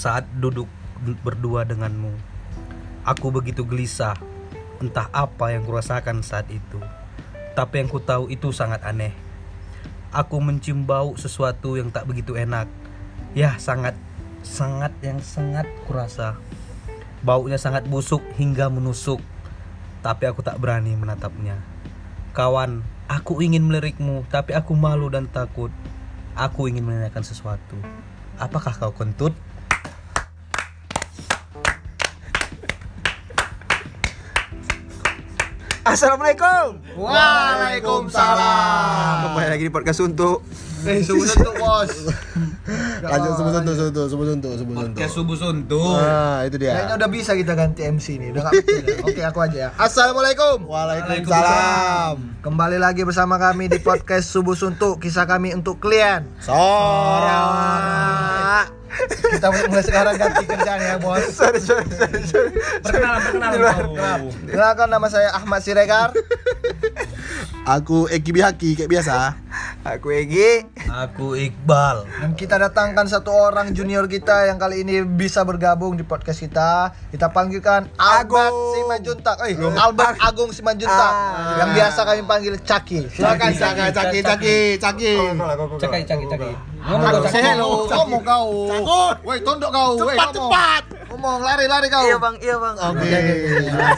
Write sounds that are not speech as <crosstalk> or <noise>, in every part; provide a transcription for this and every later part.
saat duduk berdua denganmu. Aku begitu gelisah, entah apa yang kurasakan saat itu. Tapi yang ku tahu itu sangat aneh. Aku mencium bau sesuatu yang tak begitu enak. Ya, sangat sangat yang sangat kurasa. Baunya sangat busuk hingga menusuk. Tapi aku tak berani menatapnya. Kawan, aku ingin melirikmu, tapi aku malu dan takut. Aku ingin menanyakan sesuatu. Apakah kau kentut? Assalamualaikum. Waalaikumsalam. Kembali lagi di podcast untuk Eh, subuh untuk bos. Lanjut subuh suntuk, suntuk, subuh suntuk, subuh suntuk. Podcast subuh suntuk. Nah, itu dia. Kayaknya udah bisa kita ganti MC nih. Udah betul ya? Oke, aku aja ya. Assalamualaikum. Waalaikumsalam. Kembali lagi bersama kami di podcast Subuh Suntuk. Kisah kami untuk klien. Sora. Kita mulai sekarang ganti kerjaan ya, bos. sorry sorry sorry. sorry. Perkenalan, perkenalan. kau. Kenalkan nama saya Ahmad Siregar. Aku Eki Bihaki kayak biasa. Aku Egi. Aku Iqbal. Dan kita datangkan satu orang junior kita yang kali ini bisa bergabung di podcast kita. Kita panggilkan Albert Agung. Simanjuntak. Eh, Albert Agung Simanjuntak. Ah. Yang biasa kami panggil Caki. Silakan Caki, caki, caki, caki. Cekai, caki, caki. Ngomong say hello, ngomong kau. Woi, tunduk kau. Woi, Cepat, cepat. Ngomong, lari-lari kau. Iya bang, iya bang. Oke.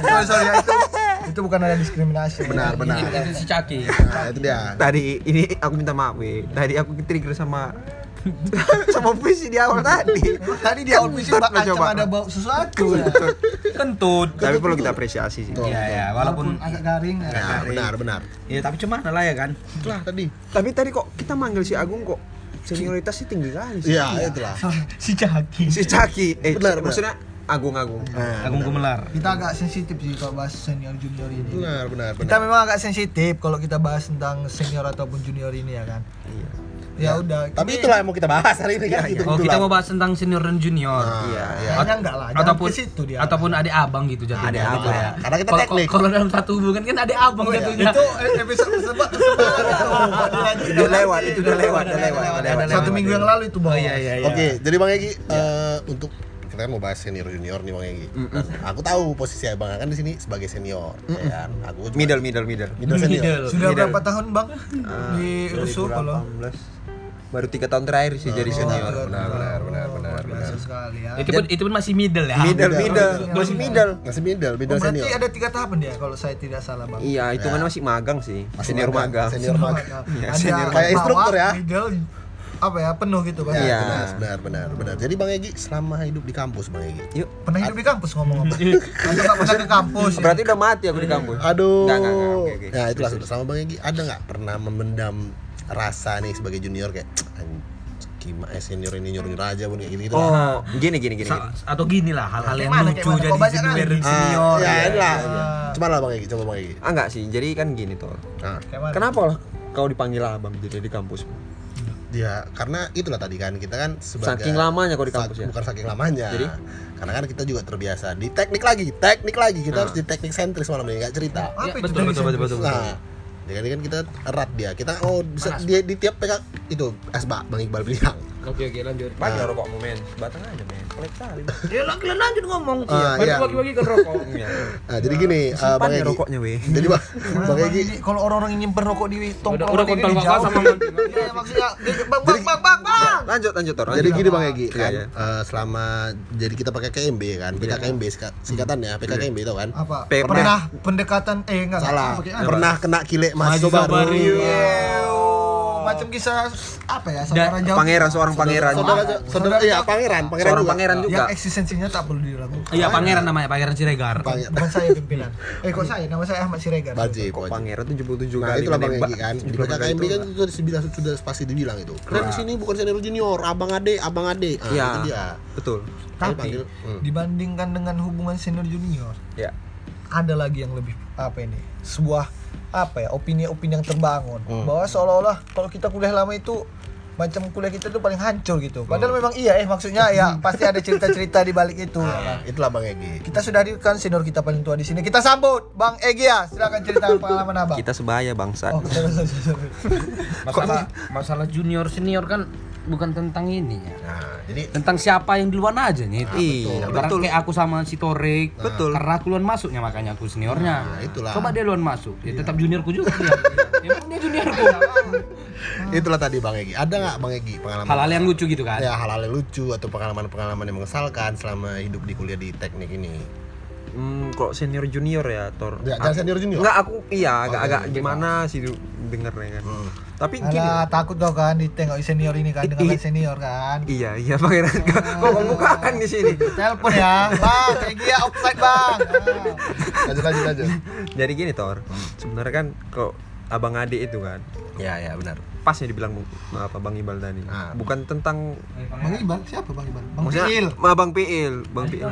Sorry, sorry ya, itu <laughs> itu bukan ada diskriminasi. Benar, benar. Itu si Caki. Nah, itu dia. Tadi ini aku minta maaf weh. Tadi aku trigger sama <laughs> sama puisi di awal tadi. Tadi di awal puisi lah ancam coba. ada bau sesuatu. ya. Kentut. Tapi perlu kita apresiasi sih. Iya, ya, walaupun agak garing. ya. Benar, benar. ya tapi cuma lah ya kan. Itulah tadi. Tapi tadi kok kita manggil si Agung kok senioritasnya tinggi kali sih. Iya, itulah. <laughs> Si Caki. Si Caki. Eh, Benar, maksudnya Agung Agung. Nah, Agung Gumelar. Kita agak sensitif sih kalau bahas senior junior ini. benar, benar, Kita benar. memang agak sensitif kalau kita bahas tentang senior ataupun junior ini ya kan. Iya. Ya udah. Tapi ini- itulah yang mau kita bahas hari ini kan. Gitu, Oh, kita mau bahas tentang senior dan junior. Nah, Iya. iya. Kayaknya enggak lah. Jangan ataupun situ dia. ataupun adik abang gitu jatuhnya. Adik Gitu abang. ya. Karena kita Kalau- teknik. Kalau dalam satu hubungan kan adik abang Oh, iya. jatuhnya. Itu episode tersebut <laughs> Udah lewat, itu udah lewat, udah lewat, udah lewat. Satu minggu yang lalu itu bos. Oh iya iya iya. Oke, jadi Bang Egi eh, untuk kita kan mau bahas senior junior nih Bang Egi. Nah, aku tahu posisi Abang kan di sini sebagai senior, ya kan. Aku cuma- Middle, middle, middle. middle senior. Middle. Sudah Middle. berapa tahun bang Ah, di Rusuh kalau? 2018. Baru tiga tahun terakhir sih jadi senior. benar, benar, benar, benar, Biasa benar. sekali ya. Itu pun itu pun masih middle ya. Middle, middle, Middle. masih middle. Masih middle, Oh, middle berarti senior. ada tiga tahapan dia kalau saya tidak salah bang. Iya, hitungannya masih magang sih. Masih Senior magang, magang. senior magang. Iya, senior Kayak bawah, instruktur ya. Middle, apa ya penuh gitu kan? Ya, Iya. benar, benar, benar, benar. Jadi Bang Egi selama hidup di kampus Bang Egi. Yuk. Pernah hidup di kampus ngomong-ngomong. Atau <laughs> nggak pernah ke kampus? ya? <laughs> Berarti udah mati aku di kampus. Aduh. Enggak, enggak, enggak. Oke, oke. Ya, itulah selama Bang Egi ada nggak pernah memendam rasa nih sebagai junior kayak gimana senior ini nyuruh nyuruh aja pun kayak gitu gitu Oh, gini gini gini. Sa- gini. atau gini lah hal-hal yang Kayak mana, lucu jadi Kok banyak kan? junior dan Ah, senior. ya, ya. lah. Ah. Coba lah Bang Egi, coba Bang Egi. Ah enggak sih. Jadi kan gini tuh. Nah, mana? Kenapa lah kau dipanggil abang jadi di kampus? Dia karena itulah tadi kan kita kan sebagai Saking lamanya kau di kampus Sak- ya? Bukan saking lamanya. Jadi? Karena kan kita juga terbiasa di teknik lagi, teknik lagi. Kita Nah. harus di teknik sentris malam ini nggak cerita. Ya, Apa itu betul, teknik betul, betul, sentris? betul. Nah, jadi kan kita erat dia. Kita oh bisa dia di tiap PK itu asbak Bang Iqbal bilang. Oke oke lanjut. Banyak rokokmu men. Batang aja men. Pelit kali. Ya lagi lanjut ngomong. Ah, Baru iya. bagi-bagi kan rokok. Iya. Nah, jadi gini, eh, Simpan Bang Egi. rokoknya weh. Jadi Bang, Bang Bang Egi kalau orang-orang yang nyimpen rokok di tongkrong udah kontol jauh. sama mantan. Iya, maksudnya bang bang bang bang bang. Lanjut lanjut Tor. jadi gini Bang Egi Iya, kan iya. eh, selama jadi kita pakai KMB kan, PKKMB singkatannya PKKMB itu kan. Apa? Pernah pendekatan eh enggak Salah. Pernah kena kilek Mahasiswa baru. Macam kisah apa ya saudara jauh Pangeran seorang pangeran. Saudara, saudara, iya pangeran, pangeran Seorang juga. pangeran juga. yang eksistensinya tak perlu dilakukan Iya pangeran namanya pangeran Siregar. Pangeran. bukan saya pimpinan eh kok saya nama saya Ahmad Siregar Wajib, Kok pangeran 77 Nah kali itulah Bang. Egi kan Di 78 kali PKKMB itu kan itu sudah sudah pasti dibilang itu Kalian di sini bukan senior junior, abang ade, abang ade Nah Iya. itu dia Betul. Tapi hmm. dibandingkan dengan hubungan senior junior Ya. ada lagi yang lebih apa ini sebuah apa ya opini-opini yang terbangun Hmm. bahwa seolah-olah kalau kita kuliah lama itu macam kuliah kita itu paling hancur gitu padahal memang iya eh maksudnya ya <laughs> pasti ada cerita-cerita di balik itu? Nah, itulah Bang Egi kita sudah hadirkan senior kita paling tua di sini kita sambut Bang Egy ya silakan ceritakan <laughs> pengalaman abang Kita sebaya bangsat. oh, sorry, sorry, sorry. Masalah masalah junior senior kan bukan tentang ini ya. Nah, jadi Tentang siapa yang duluan aja nih. Iya, Ibarat betul. kayak aku sama si Torik. Betul. Karena aku duluan masuknya makanya aku seniornya. Nah, itulah. Coba dia duluan masuk. Ya tetap juniorku juga dia. <laughs> Emang dia juniorku. itulah tadi Bang Egi. Ada nggak Bang Egi pengalaman? Hal-hal yang lucu gitu kan. ya hal-hal yang lucu atau pengalaman-pengalaman yang mengesalkan selama hidup di kuliah di teknik ini. Hmm, kok senior junior ya, Tor. Ya, jangan senior junior. Enggak, aku iya agak-agak iya, gimana sih du- dengernya kan. Hmm. Tapi gini. Alah, takut dong kan ditengok senior ini kan dengan senior kan. Iya, iya pangeran. Kok kok bukakan di sini? Telepon ya, bang. Egi ya offside bang. Lanjut lanjut lanjut. Jadi gini, Tor. Sebenarnya kan kok abang adik itu kan Ya ya benar. pas ya dibilang apa Bang Ibal tadi. Ah. Bukan tentang Bang Iqbal siapa Bang Iqbal? Bang maksudnya Piil. Ma, Bang Piil, Bang Piil.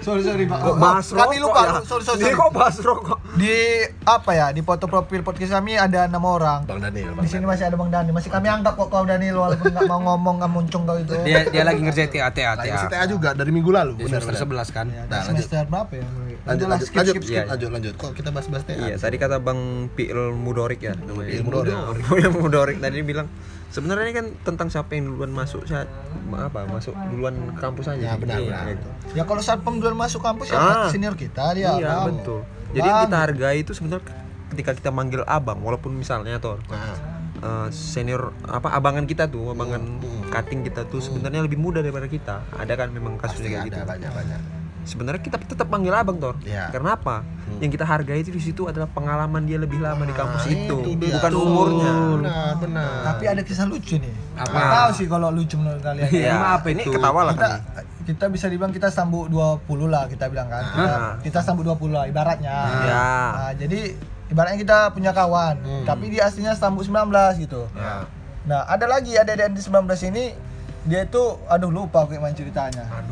Sorry sorry Bang. Kok bahas Kami rokok lupa. ya? Sorry sorry. Sorry. kok bahas rokok? Di apa ya? Di foto profil podcast kami ada enam orang. Bang Daniel. Bang Di sini masih ada Bang Dani. Masih kami anggap kok kau Daniel walaupun nggak mau ngomong nggak muncung kau itu. Dia dia lagi ngerjain TA TA TA. si TA juga dari minggu lalu. Benar semester. 11 kan. Ya, Nah, lanjut. semester berapa ya? Lanjut lanjut skip, lanjut skip, skip, Iya, lanjut lanjut. Kok kita bahas-bahas TA? Iya, tadi kata Bang Piil Mudorik ya namanya. Piil Mudorik. Yang Mudorik tadi bilang sebenarnya ini kan tentang siapa yang duluan masuk saat apa masuk duluan ke kampus aja. Ya, benar, Iya, benar. gitu. Ya kalau saat duluan masuk kampus ya Ah. senior kita dia. Iya, Bang. betul. Jadi yang kita hargai itu sebenarnya ketika kita manggil abang walaupun misalnya Tor Nah, eh, senior apa abangan kita tuh abangan cutting kita tuh sebenarnya lebih muda daripada kita ada kan memang pasti kasusnya kayak ada gitu banyak banyak. Sebenarnya kita tetap manggil abang Tor Iya. karena apa yang kita hargai itu di situ adalah pengalaman dia lebih lama di kampus Nah, itu, dia. bukan umurnya Benar benar. Tapi ada kisah lucu nih. Apa? Nggak tahu sih kalau lucu menurut kalian. Iya, Emang apa ini itu? ketawa lah kita kami. kita bisa dibilang kita sambut 20 lah kita bilang kan. Kita, Ah. kita sambut 20 lah ibaratnya. Ya. Nah, jadi ibaratnya kita punya kawan, tapi dia aslinya sambut 19 gitu. Ya. Nah, ada lagi ada di 19 ini dia itu aduh lupa aku gimana ceritanya. Kayak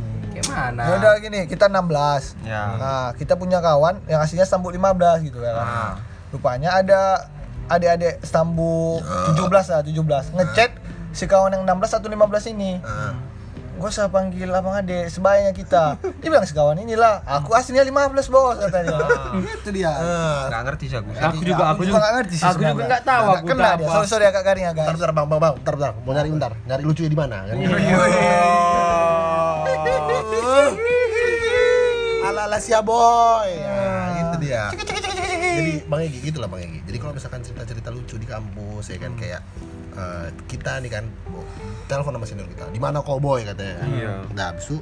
mana? Ya udah gini, kita 16. Ya. Nah, kita punya kawan yang aslinya sambut 15 gitu ya kan. Ah. Rupanya ada adik-adik sambut 17 lah, 17. Ngechat si kawan yang 16 atau 15 ini. Ah. Gak usah panggil abang adik, sebayanya kita. Dia bilang sekawan inilah, aku aslinya 15 bos katanya. Gitu dia. nggak ngerti sih aku Aku juga aku juga nggak ngerti sih Aku juga nggak tahu Nggak aku kena dia. apa. Sorry sorry agak garing ya Bentar, guys. bentar, bang, bang, bang, bentar, bentar. Mau nyari bentar, nyari lucunya di mana? Kan? Ala ala sia boy, nah, gitu dia. Jadi bang Egi gitu lah bang Egi. Jadi kalau misalkan cerita-cerita lucu di kampus ya kan kayak eh, kita nih kan oh, telepon sama senior kita. Di mana kau boy katanya. Iya. Nah, abis itu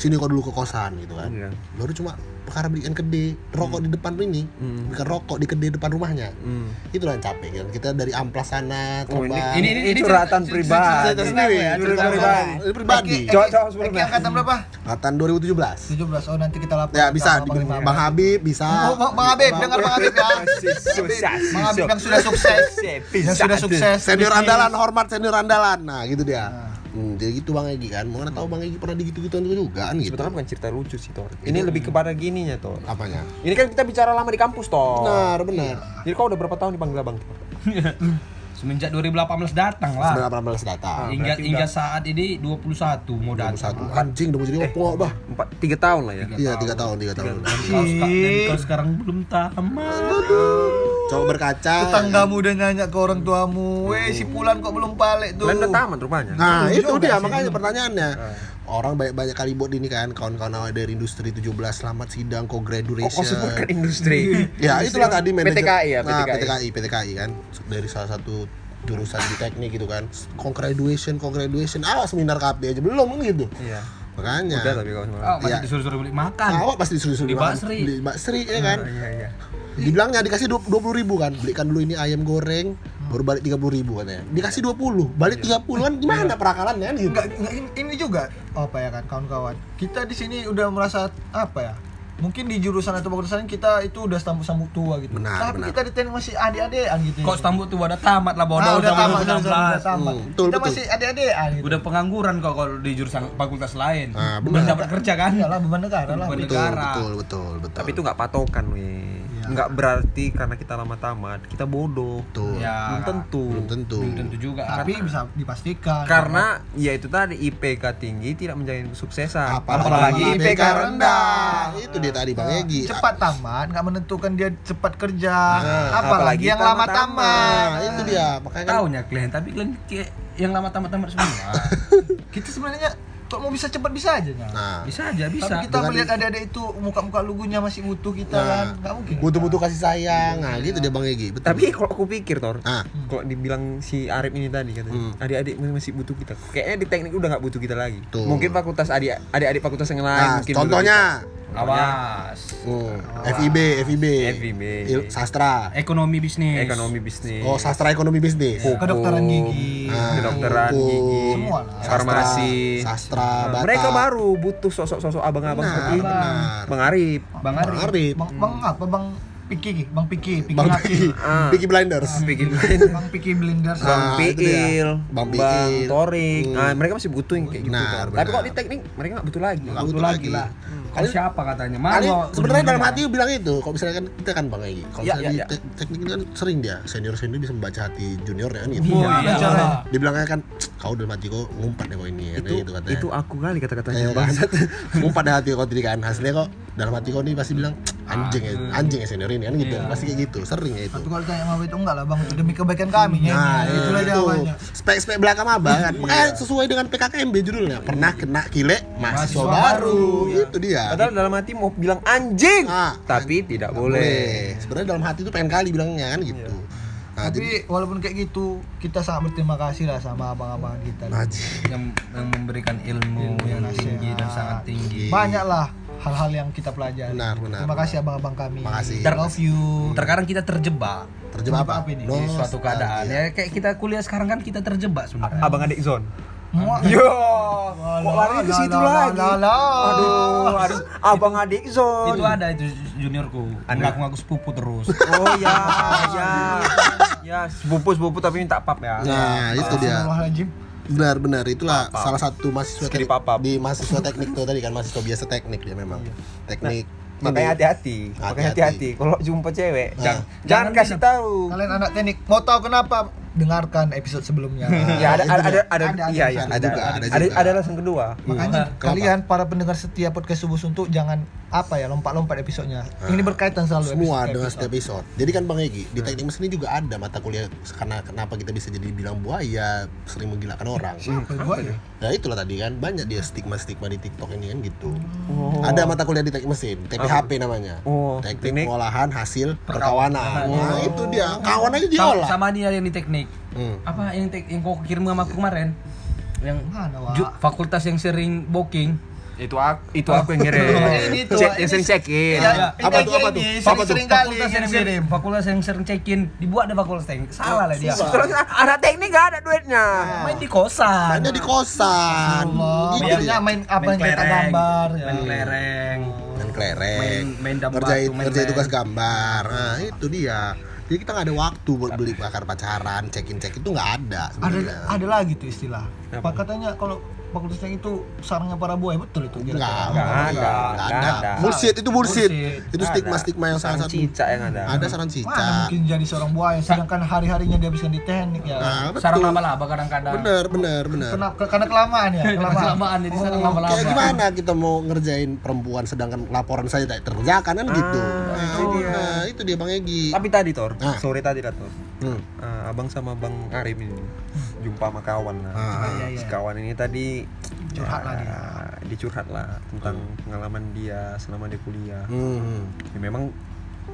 sini kau dulu ke kosan gitu kan. Iya. Baru cuma perkara belikan kede rokok di depan ini, Hmm. belikan rokok di kede depan rumahnya. Hmm. Itulah yang capek kan. Kita dari amplas sana Oh, ini-. Ini ini ini curhatan cerita- pribadi. cerita sendiri ya, Cerita pribadi. Ini pribadi. Cowok cowok Eki sebelumnya. angkatan berapa? Angkatan 2017. 17. Oh nanti kita lapor. Ya bisa di Bang Habib bisa. Oh, Bang, Bang Habib, dengar Bang Habib ya. Bang Habib yang sudah sukses. Yang sudah sukses. Senior andalan hormat senior andalan. Nah, gitu dia. Hmm, jadi gitu Bang Egi kan. Mau nggak tahu Bang Egi pernah digitu-gituan juga kan gitu. Sebetulnya bukan cerita lucu sih Tor ini lebih kepada gininya Tor Apanya? ini kan kita bicara lama di kampus Tor Benar, benar. jadi kau udah berapa tahun dipanggil abang <laughs> Semenjak 2018 datang lah. 19 data. Hingga hingga saat ini 21 mau datang. Satu anjing udah mau jadi opo bah. empat tiga tahun lah ya Iya, tiga tahun, tiga tahun. Dan kau, seka- dan kau sekarang belum tamat. Coba berkaca. Tetanggamu udah nanya ke orang tuamu, weh si Pulan kok belum balik tuh. kalian udah tamat rupanya Nah, Belum itu dia sih, makanya pertanyaannya. Orang banyak-banyak kali buat ini kan, kawan-kawan awal dari industri 17 selamat sidang kok kau co-graduation. sebutkan industri <laughs> Ya, itulah tadi manajer PTKI ya, Nah, PTKI. PTKI, PTKI kan dari salah satu jurusan di teknik gitu kan. Congratulation, congratulation. Ah, seminar KP aja belum kan gitu. iya Makanya. udah tapi kau Oh, masih Iya. disuruh-suruh beli makan. Awak pasti disuruh-suruh Di makan. Basri. Di Basri ya kan. iya iya Dibilangnya dikasih dua puluh ribu kan. Belikan dulu ini ayam goreng, baru balik tiga puluh ribu katanya. Dikasih 20, balik 30 kan gimana perakalannya kan gitu. Enggak, enggak, ini, juga apa ya kan kawan-kawan. Kita di sini udah merasa apa ya? Mungkin di jurusan atau jurusan kita itu udah sambut-sambut tua gitu. Benar, Tapi benar. kita di teknik masih adik-adikan gitu. Kok stambut tuh udah tamat lah bodoh Ah, udah tamat, udah, udah, 2016. udah tamat. Hmm, betul, kita betul. masih adik-adikan gitu. Udah pengangguran kok kalau di jurusan fakultas lain. Ah, Belum dapat kerja kan? Iyalah beban negara lah. Beban Betul, negara. betul, betul, betul. tapi itu nggak patokan weh Iya. Nggak berarti karena kita lama tamat kita bodoh Tuh. Ya. belum tentu Belum tentu. Belum tentu juga. Tapi bisa dipastikan. karena ya itu tadi IPK tinggi tidak menjamin kesuksesan Apalagi IPK rendah. Itu dia tadi Bang Egi. cepat tamat nggak menentukan dia cepat kerja. Nah, apalagi, apalagi yang lama tamat-tamat. tamat. Nah, itu dia. Makanya kan Taunya kalian, tapi kalian kayak yang lama tamat-tamat semua. <laughs> Kita sebenarnya kalau mau bisa cepat bisa aja. Nyal. nah, bisa aja, bisa. Tapi kita Dengan melihat adik-adik itu muka-muka lugunya masih utuh kita Nah, kan. Nggak mungkin. butuh-butuh kasih sayang. Nah, gitu dia Bang Egi. Betul. tapi kalau aku pikir tor ah, kalau dibilang si Arif ini tadi katanya Hmm. adik-adik masih butuh kita kayaknya di teknik udah nggak butuh kita lagi Tuh. mungkin fakultas adik adik fakultas yang lain nah mungkin butuh contohnya kita. Awas. hmm, FIB, FIB. FIB. Il- sastra. Ekonomi bisnis. ekonomi bisnis Oh, sastra ekonomi bisnis. Hukum, Kedokteran gigi. Ah, kedokteran hukum, gigi Semua lah. farmasi Sastra, Nah, mereka baru butuh sosok-sosok abang-abang seperti ini. Bang Arif Bang Bang Ari. Arif. Bang, bang apa? Bang Piki, Bang Piki, Piki Bang. Piki. Ah. Piki Blinders. bikin Bang Piki Blinders. Ah, Bang. Piil, Bang Bang. Torik. Hmm. Nah, mereka masih butuh yang kayak gitu. Benar, Tapi benar. kok di teknik mereka nggak butuh lagi. Nggak Butuh butuh lagi lagi. lah. Kau siapa katanya? Malu. sebenarnya dalam hati bilang itu. Kalau misalnya kan kita kan Bang Egi. Kalau Ya, misalnya ya, di ya. tek- teknik ini kan sering dia senior senior bisa membaca hati junior kan gitu. Iya, Iya, iya. cara. Dia bilangnya kan kau dalam hati kau ngumpat deh kau ini kan Itu gitu katanya. itu aku kali kata-katanya. Iya kan? ngumpat deh hati kau tadi kan. Hasilnya kok dalam hati kau nih pasti bilang anjing ya, anjing ya senior ini kan gitu. Pasti kayak gitu. Sering ya itu. Tapi kalau tanya sama itu enggak lah bang, itu demi kebaikan kami ya. Nah, itulah itu jawabannya. spek-spek belakang abang kan. Makanya sesuai dengan PKKMB judulnya. Pernah kena kile mahasiswa Mahasiswa baru. baru. Itu dia. Padahal dalam hati mau bilang anjing, Ah, tapi tidak boleh. boleh. Sebenarnya dalam hati itu pengen kali bilangnya kan gitu. Nah, jadi Tapi walaupun kayak gitu, kita sangat berterima kasih lah sama abang-abang kita. Haji. yang, yang memberikan ilmu yang tinggi dan sangat tinggi. Banyak lah hal-hal yang kita pelajari. Benar, benar. Terima kasih abang-abang kami. Makasih. I love you. Terkadang kita terjebak Terjebak apa? Apa ini? di suatu keadaan. Nostalgia. Ya kayak kita kuliah sekarang kan kita terjebak sebenarnya. Abang adik zone. Muak. Yo, kok lari ke situ la, lagi? la, la. Aduh, aduh, abang adik zone. Itu ada itu juniorku. Ngaku-ngaku sepupu terus. Oh ya, <laughs> ya, ya, sepupu sepupu tapi minta pap ya. Nah, itu dia. Astagfirullahaladzim. Benar-benar itulah salah satu mahasiswa teknik di mahasiswa teknik tuh tadi kan mahasiswa biasa teknik dia memang. Teknik. Makanya ini. hati-hati, makanya Hati-hati. hati-hati. Kalau jumpa cewek, Nah. jangan, jangan kasih tahu. Kalian anak teknik, mau tahu kenapa? Dengarkan episode sebelumnya. <laughs> Ya ada ada ada, Ada, ada, iya iya ada ada juga, ada ada ada alasan kedua. Makanya Kenapa? kalian para pendengar setia podcast subuh suntuk jangan apa ya lompat-lompat episodenya. Ini berkaitan selalu semua episode- dengan setiap episode. Jadi kan Bang Egi, di teknik mesin ini juga ada mata kuliah karena kenapa kita bisa jadi bilang buaya, sering menggilakan orang. Apa gua ya? Nah itulah tadi kan banyak dia stigma-stigma di TikTok ini kan gitu. Oh. Ada mata kuliah di teknik mesin, TPHP namanya. Oh, Teknik teknik. pengolahan hasil perkawanan. Nah, itu dia. Kawan aja Sama, diolah. sama dia yang di teknik. Hmm. Apa yang tek, yang kau kirim sama aku kemarin? Yang Mana, fakultas yang sering booking. Itu aku itu aku yang ngirim. Ini tuh, Cek- ini- yang sering check in. Iya, iya. Ini Apa tuh, apa tuh? Apa tuh? Kali Fakultas yang ngirim. sering, fakultas yang sering check-in dibuat deh fakultas teknik. Salah lah dia. Terus anak teknik gak ada duitnya. Main di kosan. Mainnya di kosan. Biasanya dia. main apa main yang kita gambar ya. main kelereng. main kelereng, Main- main ngerjain, main ngerjain lem. tugas gambar. Nah, itu dia. Jadi kita nggak ada waktu buat beli bakar pacaran, check-in check itu nggak ada Ada sebenarnya. ada lagi tuh istilah. Apa? Pak katanya kalau fakultas teknik itu sarangnya para buaya betul itu kira-kira? Nggak, Nggak ada, nggak nggak ada. ada. Bullshit itu bullshit. Bullshit. Itu Nggak stigma-stigma yang Sarang salah satu. cicak yang ada. Ada saran Mana cicak. mungkin jadi seorang buaya sedangkan hari-harinya dia habiskan di teknik ya. Nah, Sarang laba-laba kadang-kadang. Bener, bener, bener. Kena- ke- karena kelamaan ya, <laughs> kelamaan. Kelamaan jadi sarang Oh, laba-laba. Kayak gimana kita mau ngerjain perempuan sedangkan laporan saya tidak terkerjakan kan gitu. Nah, itu dia. nah, itu dia Bang Egi. Tapi tadi Tor, Ah. sore tadi lah Tor. Hmm. Ah, abang sama Bang Arif ini jumpa sama kawan lah. Ah, iya, iya. Si kawan ini tadi Curhat lah dia. dicurhat lah tentang pengalaman dia selama dia kuliah. Hmm. Ya, memang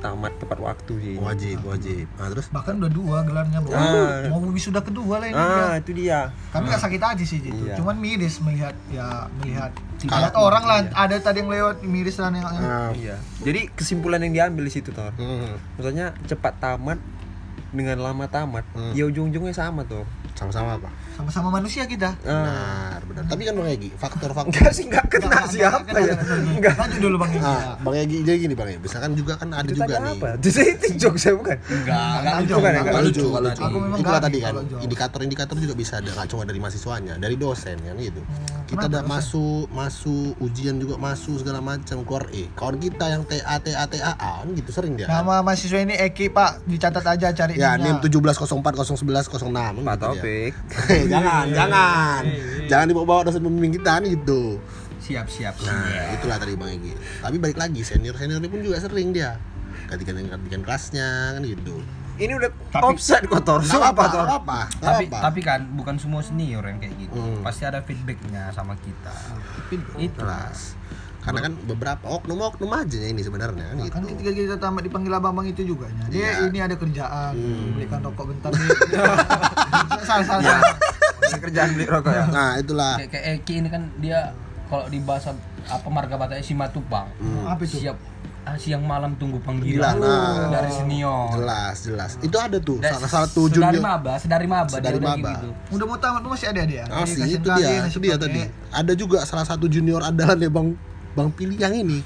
tamat tepat waktu sih. Wajib, wajib. Nah, terus Bahkan udah dua gelarnya bro. Ah. Mau wisuda kedua lah ini. Ah, dia. itu dia. Kami nggak sakit hati sih gitu. Iya. Cuman miris melihat ya melihat melihat orang lah ada tadi yang lewat miris lah yang ah, Iya. Jadi kesimpulan yang diambil di situ Tor. hmm. Maksudnya cepat tamat dengan lama tamat, Hmm. ya ujung-ujungnya sama Tor. Sama-sama apa? Sama-sama manusia kita. Benar, benar. Tapi kan Bang Egi, faktor-faktor Enggak sih enggak kena Enggak, siapa enggak, ya. enggak. Lanjut dulu Bang Egi. Ah, Bang Egi jadi gini Bang Egi. Misalkan juga kan ada juga nih. apa? Jadi <laughs> itu jokes saya bukan. Enggak, enggak lucu, ya, enggak lucu, lucu nggak lucu. Aku memang Itulah garing tadi kan indikator-indikator juga bisa ada nggak cuma dari mahasiswanya, dari dosen kan gitu. kita kenapa udah masuk, masuk ujian juga masuk segala macam keluar E. Kawan kita yang TA TA TAA kan gitu sering dia. kan? Nama mahasiswa ini Eki Pak, dicatat aja cari Ya. NIM 1704 011 06 Pak gitu dia. Taufik. <laughs> jangan, jangan. Jangan dibawa-bawa dosen pembimbing kita nih gitu. Siap, siap. Nah, itulah tadi Bang Egi. Tapi balik lagi senior senior ini pun juga sering dia gantikan gantikan kelasnya kan gitu. Ini udah Tapi- offset kotor. Sumpah apa, apa, nggak Tapi apa. tapi kan bukan semua senior yang kayak gitu. Hmm. Pasti ada feedbacknya sama kita. Itu kelas. Karena kan beberapa oknum-oknum aja ya ini sebenarnya kan gitu. Kan ketika kita tamat dipanggil abang-abang itu juga nya. Dia Iya. ini ada kerjaan, Hmm. belikan rokok bentar nih. <laughs> salah salah. Ya. salah. Ada kerjaan beli rokok ya. Nah, itulah. kayak, kayak Eki ini kan dia kalau di bahasa apa marga batanya si Matupang. Apa itu? Siap ah, siang malam tunggu panggilan nah. dari senior. Jelas, jelas. Itu ada tuh Dan salah satu junior. maba, sedari maba, Sedari dia udah maba. gitu. Udah mau tamat tuh masih ada dia. Masih itu dia, itu dia tadi. Ada juga salah satu junior andalan ya Bang Bang Pilih yang ini.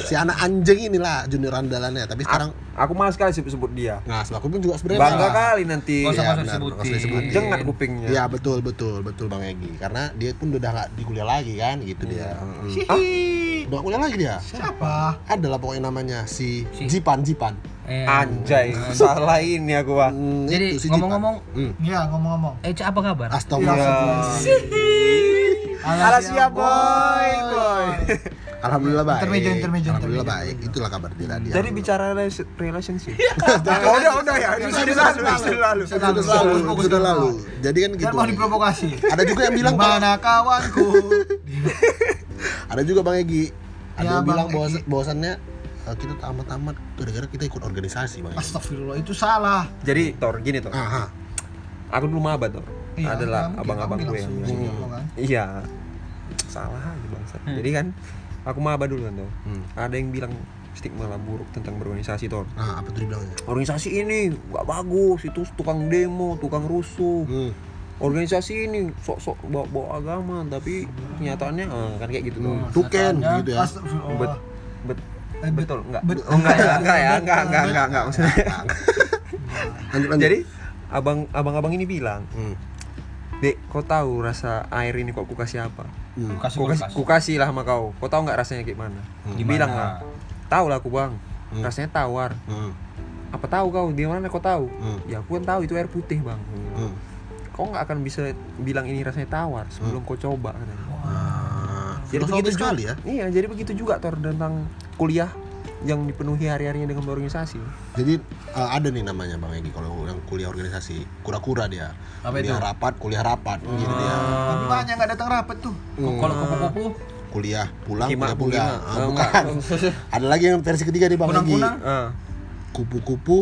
si anak anjing inilah junior andalannya, tapi sekarang Aku malas sekali sebut sebut dia. nah aku pun juga sebenarnya Bangga malah. kali nanti. Nggak usah Iya, usah disebutin. kupingnya. Iya betul betul betul Bang Egi karena dia pun udah nggak di kuliah lagi kan gitu dia. Mm-mm. Hihi. Udah kuliah lagi dia. Siapa? Ada lah pokoknya namanya si, Si- Jipan Jipan. Eh, Anjay, salah ini aku bang. Hmm, Jadi si ngomong-ngomong, Hmm. Iya ngomong-ngomong. eh Cak, apa kabar? Astagfirullah. Alas siap boy, boy. Alhamdulillah baik. Intermejo, intermejo, Alhamdulillah intermejo. baik. Itulah kabar dia tadi. Jadi bicara relasi- relationship. <laughs> Oh, udah, udah ya. Ini sudah lalu, sudah lalu. sudah lalu, sudah lalu. Jadi kan gitu. Jangan mau diprovokasi. Ada juga yang bilang Mana kawanku? <laughs> ada juga Bang Egi. Ada Ya, yang Bang bilang bahwasannya eh, kita tamat-tamat gara-gara kita ikut organisasi Bang. Astagfirullah itu salah. Jadi Tor, gini Tor. Aha. Aku dulu maba Tor. Iya, Adalah abang-abang gue yang. kan? Iya. Salah aja bangsa. Jadi kan aku maba dulu kan Tor. Hmm. Ada yang bilang stigma lah buruk tentang berorganisasi Tor. Nah, apa tuh dibilangnya? Organisasi ini nggak bagus, itu tukang demo, tukang rusuh. Hmm. Organisasi ini sok-sok bawa-bawa agama, tapi kenyataannya eh, kan kayak gitu tuh. Hmm. Tuken gitu ya. Bet, bet, Eh, bet- betul enggak? bet- oh, enggak ya, enggak ya, enggak, enggak, enggak, enggak maksudnya. <laughs> lanjut lanjut. Jadi abang abang-abang ini bilang, hmm. "Dek, kau tahu rasa air ini kok ku kasih apa? Hmm. Kasih Ku kasih, ku kasih lah sama kau. Kau tahu nggak rasanya kayak mana?" Hmm. Dibilang Gimana? lah. Tahu lah aku, Bang. Hmm. Rasanya tawar. Hmm. Apa tahu kau? Di mana kau tahu? Hmm. Ya, aku kan tahu itu air putih, Bang. Hmm. Kau nggak akan bisa bilang ini rasanya tawar sebelum kau coba katanya. Ah, Jadi begitu sekali juga, ya. Iya, jadi begitu juga Tor tentang kuliah yang dipenuhi hari-harinya dengan berorganisasi. Jadi eh, ada nih namanya Bang Egi kalau yang kuliah organisasi kura-kura dia. Apa kuliah itu? rapat, kuliah rapat gitu dia. Tapi banyak nggak datang rapat tuh. Hmm. Kalau kupu-kupu, kuliah pulang Kima, kuliah pulang. Kima. Ah, bukan. <laughs> ada lagi yang versi ketiga nih Bang Egi. kunang-kunang, Ah. Kupu-kupu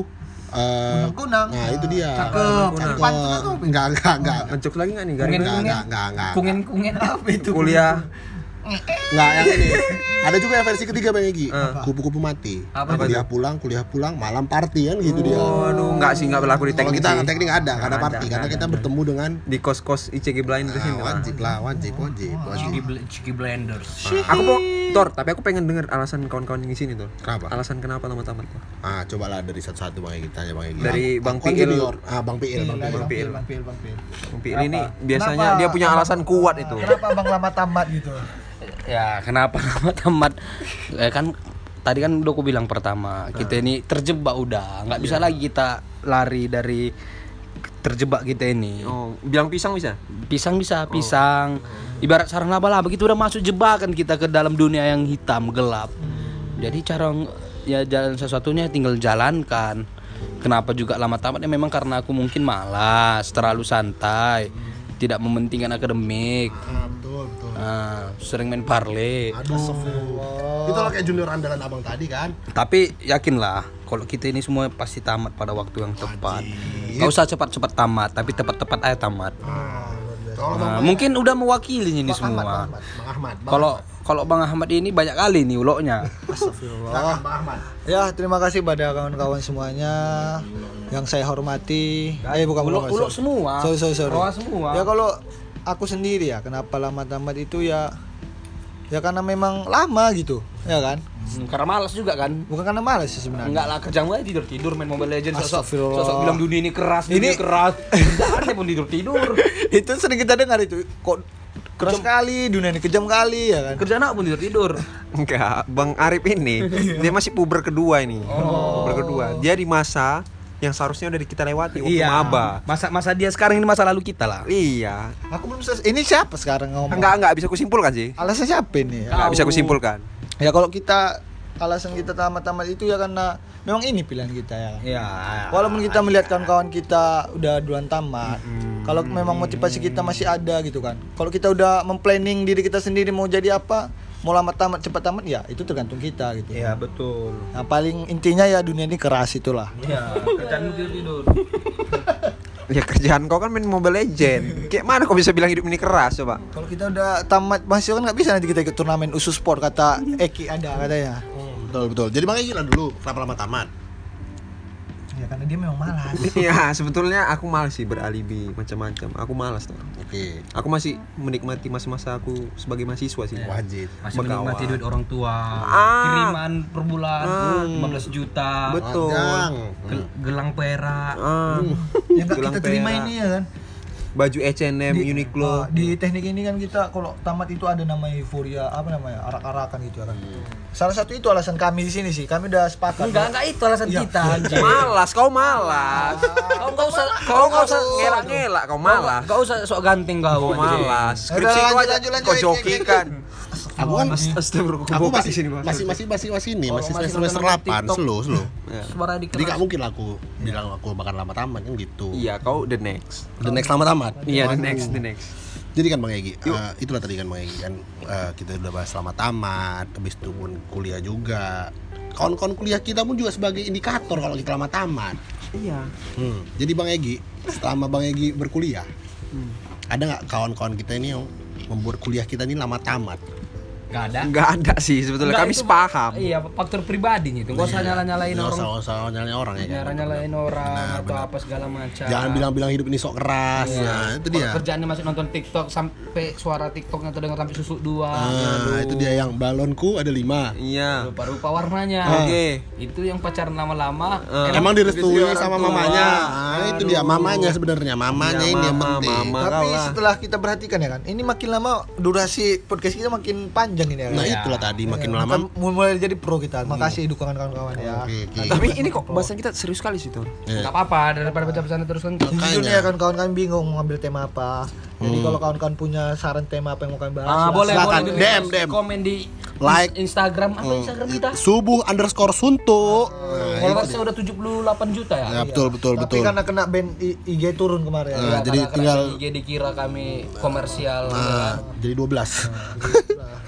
eh, Kunang-kunang. Nah, itu dia. Cakep. Cakep. Enggak, enggak, enggak. Mencuk lagi nggak nih? Enggak, enggak, enggak, enggak. kungen-kungen apa itu? Kuliah Enggak, yang ini. Ada juga yang versi ketiga Bang Egi. Kupu-kupu mati. Apa kuliah pulang, kuliah pulang, malam party kan gitu dia. Waduh, enggak sih, enggak berlaku di Kalau teknik kita sih. teknik ada, enggak ada Nggak party karena nggak kita bertemu dengan di kos-kos ICG Blinders Ah, ini. Bang. wajib lah, wajib, wajib, wajib. Cheeky, Bl- Cheeky Blenders. Aku mau Tor, tapi aku pengen denger alasan kawan-kawan yang di sini Tor. Kenapa? Alasan kenapa tamat-tamat Tor? Ah, cobalah dari satu-satu Bang Egi tanya Bang Egi. Dari Bang Piil. junior. Ah, Bang Piil, Bang Piil. Bang Piil. Bang Pil, Bang Pil. Bang Piil ini biasanya dia punya alasan kuat itu. Kenapa abang lama tamat gitu? Ya, kenapa <laughs> nama tamat? Eh, kan tadi kan udah aku bilang pertama, kita ini terjebak udah, nggak bisa lagi kita lari dari terjebak kita ini. Oh, bilang pisang bisa? Pisang bisa, pisang. Ibarat sarang laba-laba kita udah masuk jebakan kita ke dalam dunia yang hitam gelap. Jadi cara ya jalan sesuatunya tinggal jalankan. Kenapa juga lama tamat ya memang karena aku mungkin malas, terlalu santai, tidak mementingkan akademik. Ah, betul, betul. Nah, sering main parle. Aduh. Itu lah kayak junior andalan Abang tadi kan. Tapi yakinlah kalau kita ini semua pasti tamat pada waktu yang tepat. Gak usah cepat-cepat tamat, tapi tepat-tepat aja tamat. Ah, Nah, mungkin udah mewakili ini Bang Ahmad, Bang semua. Ahmad, Bang Ahmad. Bang Kalau Ahmad. Kalau Bang Ahmad ini banyak kali nih uloknya. Astagfirullah. Ya, terima kasih pada kawan-kawan semuanya yang saya hormati. Eh bukan Ulok-ulok sorry. semua. Sorry, sorry, sorry. Rawa semua. Ya kalau aku sendiri ya, kenapa lama tamat itu ya ya karena memang lama gitu, ya kan? Hmm, karena malas juga kan. Bukan karena malas sih sebenarnya. Enggak lah kerjaan gue tidur tidur main Mobile Legends sosok Astagfirullah. sosok bilang dunia ini keras Ini- dunia keras kerjaannya pun tidur tidur <laughs> itu sering kita dengar itu kok keras sekali dunia ini kejam kali ya kan kerjaan apa pun tidur tidur <laughs> Enggak, Bang Arif ini dia masih puber kedua ini. Puber kedua. Dia di masa yang seharusnya udah kita lewati waktu maba. masa masa dia sekarang ini masa lalu kita lah Iya. aku belum selesai ini siapa sekarang ngomong Enggak, enggak bisa kusimpulkan sih. alasan siapa ini ya? Enggak bisa kusimpulkan. ya kalau kita alasan kita tamat-tamat itu ya karena memang ini pilihan kita ya ya walaupun kita melihat kawan-kawan kita udah duluan tamat kalau memang motivasi kita masih ada gitu kan kalau kita udah memplanning diri kita sendiri mau jadi apa mau lama tamat cepat tamat ya itu tergantung kita gitu ya betul nah paling intinya ya dunia ini keras itulah ya kerjaan tidur tidur <laughs> Ya kerjaan kau kan main Mobile Legend. Kayak mana kau bisa bilang hidup ini keras coba? Kalau kita udah tamat mahasiswa kan nggak bisa nanti kita ikut turnamen usus sport kata Eki ada katanya. Betul betul. Jadi Egi lah dulu kenapa lama tamat? Ya karena dia memang malas. <laughs> Iya, sebetulnya aku malas sih beralibi macam-macam. Aku malas tuh. Oke. Aku masih menikmati masa-masa aku sebagai mahasiswa sih. Wajib. masih Berkawan. menikmati duit orang tua Ah. kiriman per bulan 15 juta Betul. Panjang. Gel- gelang perak Ah, Yang nggak Tulang kita terima perak. ini ya kan. Baju H&M, Uniqlo. Ah, di teknik ini kan kita kalau tamat itu ada nama euforia apa namanya arak-arakan gitu ya kan. Salah satu itu alasan kami di sini sih. Kami udah sepakat. enggak enggak itu alasan Iya. kita anjing Malas, kau malas. kau enggak usah Kau nggak usah ngelak-ngelak, kau malas. enggak usah sok ganteng kau Kau malas. Skripsi kau aja kau Eki, joki Eki, kan. Aku kan aku masih di sini, Bang. masih masih masih masih ini Kalau masih masih semester nonton semester 8 TikTok. slow slow. suara di Jadi gak mungkin aku bilang aku bakal lama tamat kan gitu. Iya, kau the next. The next lama tamat. Iya, the next, the next. Jadi kan Bang Egi, eh, itulah tadi kan Bang Egi kan eh, kita udah bahas lama tamat, habis itu pun kuliah juga. Kawan-kawan kuliah kita pun juga sebagai indikator kalau kita lama tamat. Iya. Hmm. Jadi Bang Egi, selama Bang Egi berkuliah, ada nggak kawan-kawan kita ini yang membuat kuliah kita ini lama tamat? Enggak ada Enggak ada sih sebetulnya Enggak, kami sepaham. iya faktor pribadinya itu enggak usah nyala-nyalain orang nggak usah nyalain orang ya kan? nyala-nyalain orang Benar, atau benar. apa segala macam Jangan bilang-bilang hidup ini sok keras. Iya. Nah, itu dia. kerjaannya masih nonton TikTok sampai suara TikToknya terdengar sampai susuk dua Nah, itu dia yang balonku ada lima. Iya. rupa-rupa warnanya Oke. itu yang pacaran lama-lama Eh. Emang direstui sama tua. mamanya. Nah, itu dia mamanya sebenarnya. Mamanya Iya, ini yang penting. mama. Tapi setelah kita perhatikan ya kan, ini makin lama durasi podcast kita makin panjang ini ya kan. Nah, itulah tadi makin Ya, lama. kan mulai jadi pro kita. Makasih dukungan kawan-kawan ya. Oke, oke. Tapi ini kok bahasan kita serius sekali sih, Tor. Iya. nggak apa-apa daripada baca pesan terus kan Sejujurnya ya kan kawan-kawan bingung mau ngambil tema apa. Jadi kalau kawan-kawan punya saran tema apa yang mau kalian bahas, ah boleh Silakan. boleh DM, DM. komen di Like. Instagram apa Instagram kita Subuh underscore suntuk. Nah, followersnya udah 78 juta ya Ya, betul betul Tapi betul. karena kena band I- IG turun kemarin. Nah, Ya, jadi tinggal IG dikira kami komersial Nah, jadi 12. <laughs>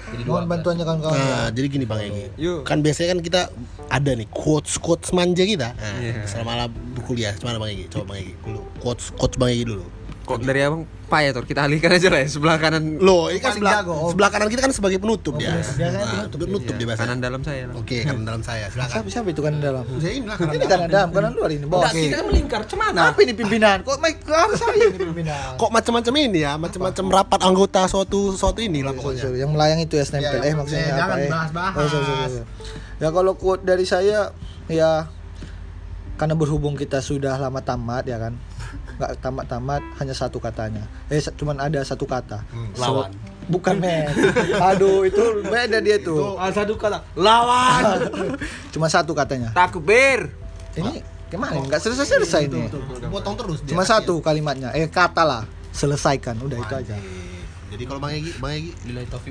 jadi Mohon bantuannya kawan-kawan. ya. Nah, jadi gini Bang Egi. Yuk. Kan biasanya kan kita ada nih quotes quotes manja kita. Nah, Iya. selama berkuliah gimana Bang Egi? Coba Bang Egi dulu. Quotes quotes Bang Egi dulu. Kok dari abang Pak ya, Tor? Kita alihkan aja lah ya sebelah kanan Loh, ini kan Paling sebelah, jago, Om. sebelah kanan kita kan sebagai penutup dia. biasanya Nah, penutup, penutup dia biasanya. kanan dalam saya lah. Oke, kanan dalam saya. Silakan. Siapa, siapa itu kan dalam? Saya ini lah kanan Ini kanan dalam, kanan luar ini. Bos. Kita kan melingkar cemana Apa ini pimpinan? Kok arah saya ini pimpinan? Kok macam-macam ini ya, macam-macam rapat anggota suatu suatu ini lah Sorry, pokoknya. sorry. Yang melayang itu ya Iya, stempel. iya. eh maksudnya Eh, apa eh? bahas-bahas. Oh. Ya kalau quote dari saya ya karena berhubung kita sudah lama tamat ya kan. Nggak tamat-tamat hanya satu katanya. Eh cuman ada satu kata. lawan. Bukan men. Aduh, itu beda dia tuh. Ah, satu kata lawan <laughs> Cuma satu katanya. Takbir. Ini ke mana? Nggak selesai-selesai ini. Potong terus dia. Cuma satu kalimatnya. Eh kata lah. Selesaikan. Udah itu aja. Jadi kalau Bang Egi, Bang Egi,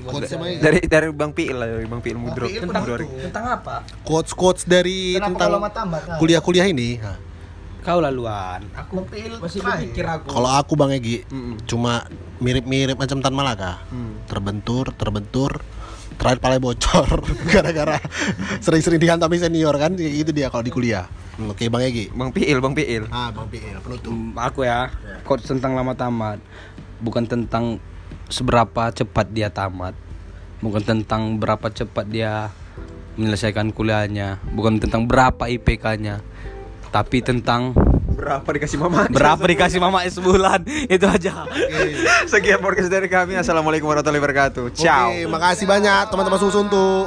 quotesnya Bang Egi. Dari dari Bang Piil lah, dari Bang Piil Mudrok. Piil tentang tentang apa Quotes quotes dari Kenapa tentang? Nah, kuliah-kuliah ini. Nah, kau laluan aku Mobil masih berpikir aku Kalau aku Bang Egi, Mm-mm. cuma mirip-mirip macam Tan Malaka. Hmm. Terbentur, terbentur, terakhir pala bocor <laughs> gara-gara sering-sering dihantami senior kan kayak gitu dia kalau di kuliah. Hmm, Oke Bang Egi. Bang Piil, Bang Piil. Ah, Bang PL penutup. Hmm, aku ya quotes tentang lama tamat bukan tentang seberapa cepat dia tamat bukan tentang berapa cepat dia menyelesaikan kuliahnya bukan tentang berapa IPK-nya tapi tentang Berapa dikasih mama? berapa dikasih mama sebulan <laughs> itu aja Sekian podcast dari kami. Assalamualaikum warahmatullahi wabarakatuh. Ciao. Oke, makasih banyak teman-teman susun tuh.